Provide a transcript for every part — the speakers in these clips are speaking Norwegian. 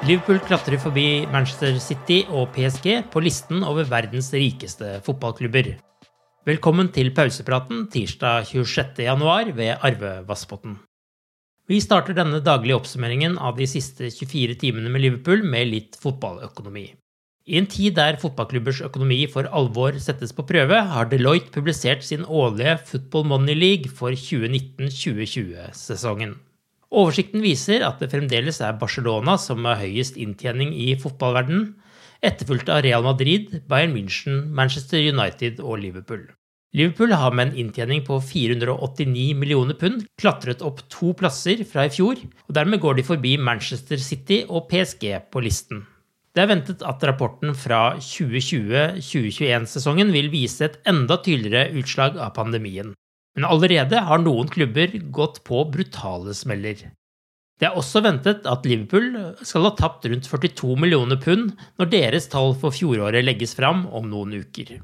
Liverpool klatrer forbi Manchester City og PSG på listen over verdens rikeste fotballklubber. Velkommen til pausepraten tirsdag 26.1 ved Arve Vassbotn. Vi starter denne daglige oppsummeringen av de siste 24 timene med Liverpool med litt fotballøkonomi. I en tid der fotballklubbers økonomi for alvor settes på prøve, har Deloitte publisert sin årlige Football Money League for 2019-2020-sesongen. Oversikten viser at det fremdeles er Barcelona som har høyest inntjening i fotballverdenen, etterfulgt av Real Madrid, Bayern München, Manchester United og Liverpool. Liverpool har med en inntjening på 489 millioner pund klatret opp to plasser fra i fjor, og dermed går de forbi Manchester City og PSG på listen. Det er ventet at rapporten fra 2020-2021-sesongen vil vise et enda tydeligere utslag av pandemien. Men allerede har noen klubber gått på brutale smeller. Det er også ventet at Liverpool skal ha tapt rundt 42 millioner pund når deres tall for fjoråret legges fram om noen uker.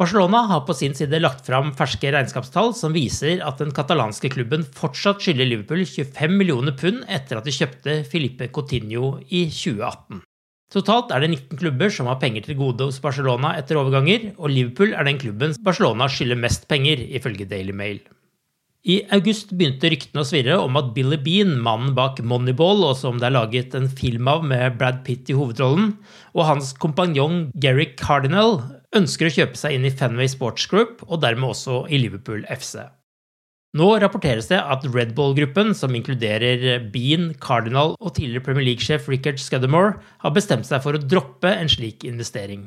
Barcelona har på sin side lagt fram ferske regnskapstall som viser at den katalanske klubben fortsatt skylder Liverpool 25 millioner pund etter at de kjøpte Filipe Coutinho i 2018. Totalt er det 19 klubber som har penger til gode hos Barcelona etter overganger, og Liverpool er den klubben Barcelona skylder mest penger, ifølge Daily Mail. I august begynte ryktene å svirre om at Billy Bean, mannen bak Moneyball, og som det er laget en film av med Brad Pitt i hovedrollen, og hans kompanjong Gary Cardinal ønsker å kjøpe seg inn i Fenway Sports Group, og dermed også i Liverpool FC. Nå rapporteres det at Red Bull-gruppen, som inkluderer Bean, Cardinal og tidligere Premier League-sjef Richard Scudamore, har bestemt seg for å droppe en slik investering.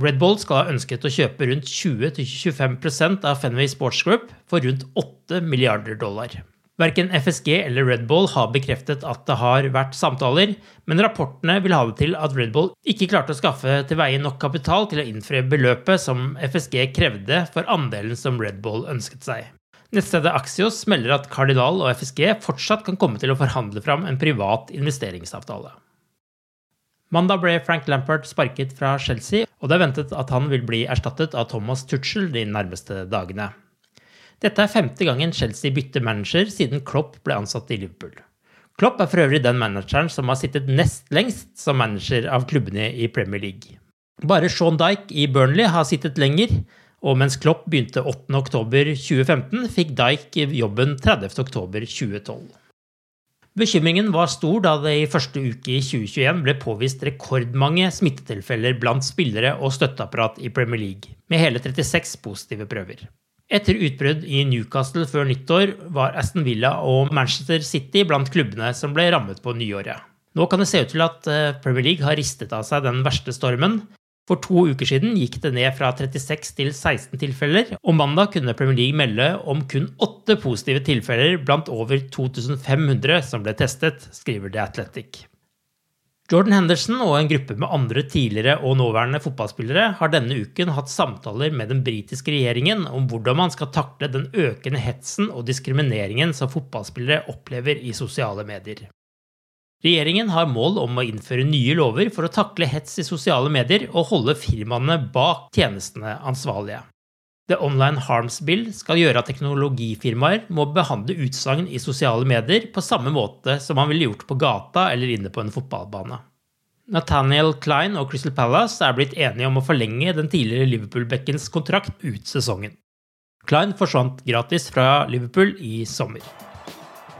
Red Bull skal ha ønsket å kjøpe rundt 20-25% av Fenway Sports Group for rundt 8 milliarder dollar. Verken FSG eller Red Bull har bekreftet at det har vært samtaler, men rapportene vil ha det til at Red Bull ikke klarte å skaffe til veie nok kapital til å innfri beløpet som FSG krevde for andelen som Red Bull ønsket seg. Nettstedet Axios melder at Cardinal og FSG fortsatt kan komme til å forhandle fram en privat investeringsavtale. Mandag ble Frank Lampard sparket fra Chelsea, og det er ventet at han vil bli erstattet av Thomas Tuchel de nærmeste dagene. Dette er femte gangen Chelsea bytter manager siden Klopp ble ansatt i Liverpool. Klopp er for øvrig den manageren som har sittet nest lengst som manager av klubbene i Premier League. Bare Sean Dyke i Burnley har sittet lenger, og mens Klopp begynte 8.10.2015, fikk Dyke jobben 30.10.2012. Bekymringen var stor da det i første uke i 2021 ble påvist rekordmange smittetilfeller blant spillere og støtteapparat i Premier League, med hele 36 positive prøver. Etter utbrudd i Newcastle før nyttår var Aston Villa og Manchester City blant klubbene som ble rammet på nyåret. Nå kan det se ut til at eh, Premier League har ristet av seg den verste stormen, for to uker siden gikk det ned fra 36 til 16 tilfeller, og mandag kunne Premier League melde om kun åtte positive tilfeller blant over 2500 som ble testet, skriver The Athletic. Jordan Henderson og en gruppe med andre tidligere og nåværende fotballspillere har denne uken hatt samtaler med den britiske regjeringen om hvordan man skal takle den økende hetsen og diskrimineringen som fotballspillere opplever i sosiale medier. Regjeringen har mål om å innføre nye lover for å takle hets i sosiale medier og holde firmaene bak tjenestene ansvarlige. The Online Harms Bill skal gjøre at teknologifirmaer må behandle utsagn i sosiale medier på samme måte som man ville gjort på gata eller inne på en fotballbane. Nathaniel Klein og Crystal Palace er blitt enige om å forlenge den tidligere Liverpool-bekkens kontrakt ut sesongen. Klein forsvant gratis fra Liverpool i sommer.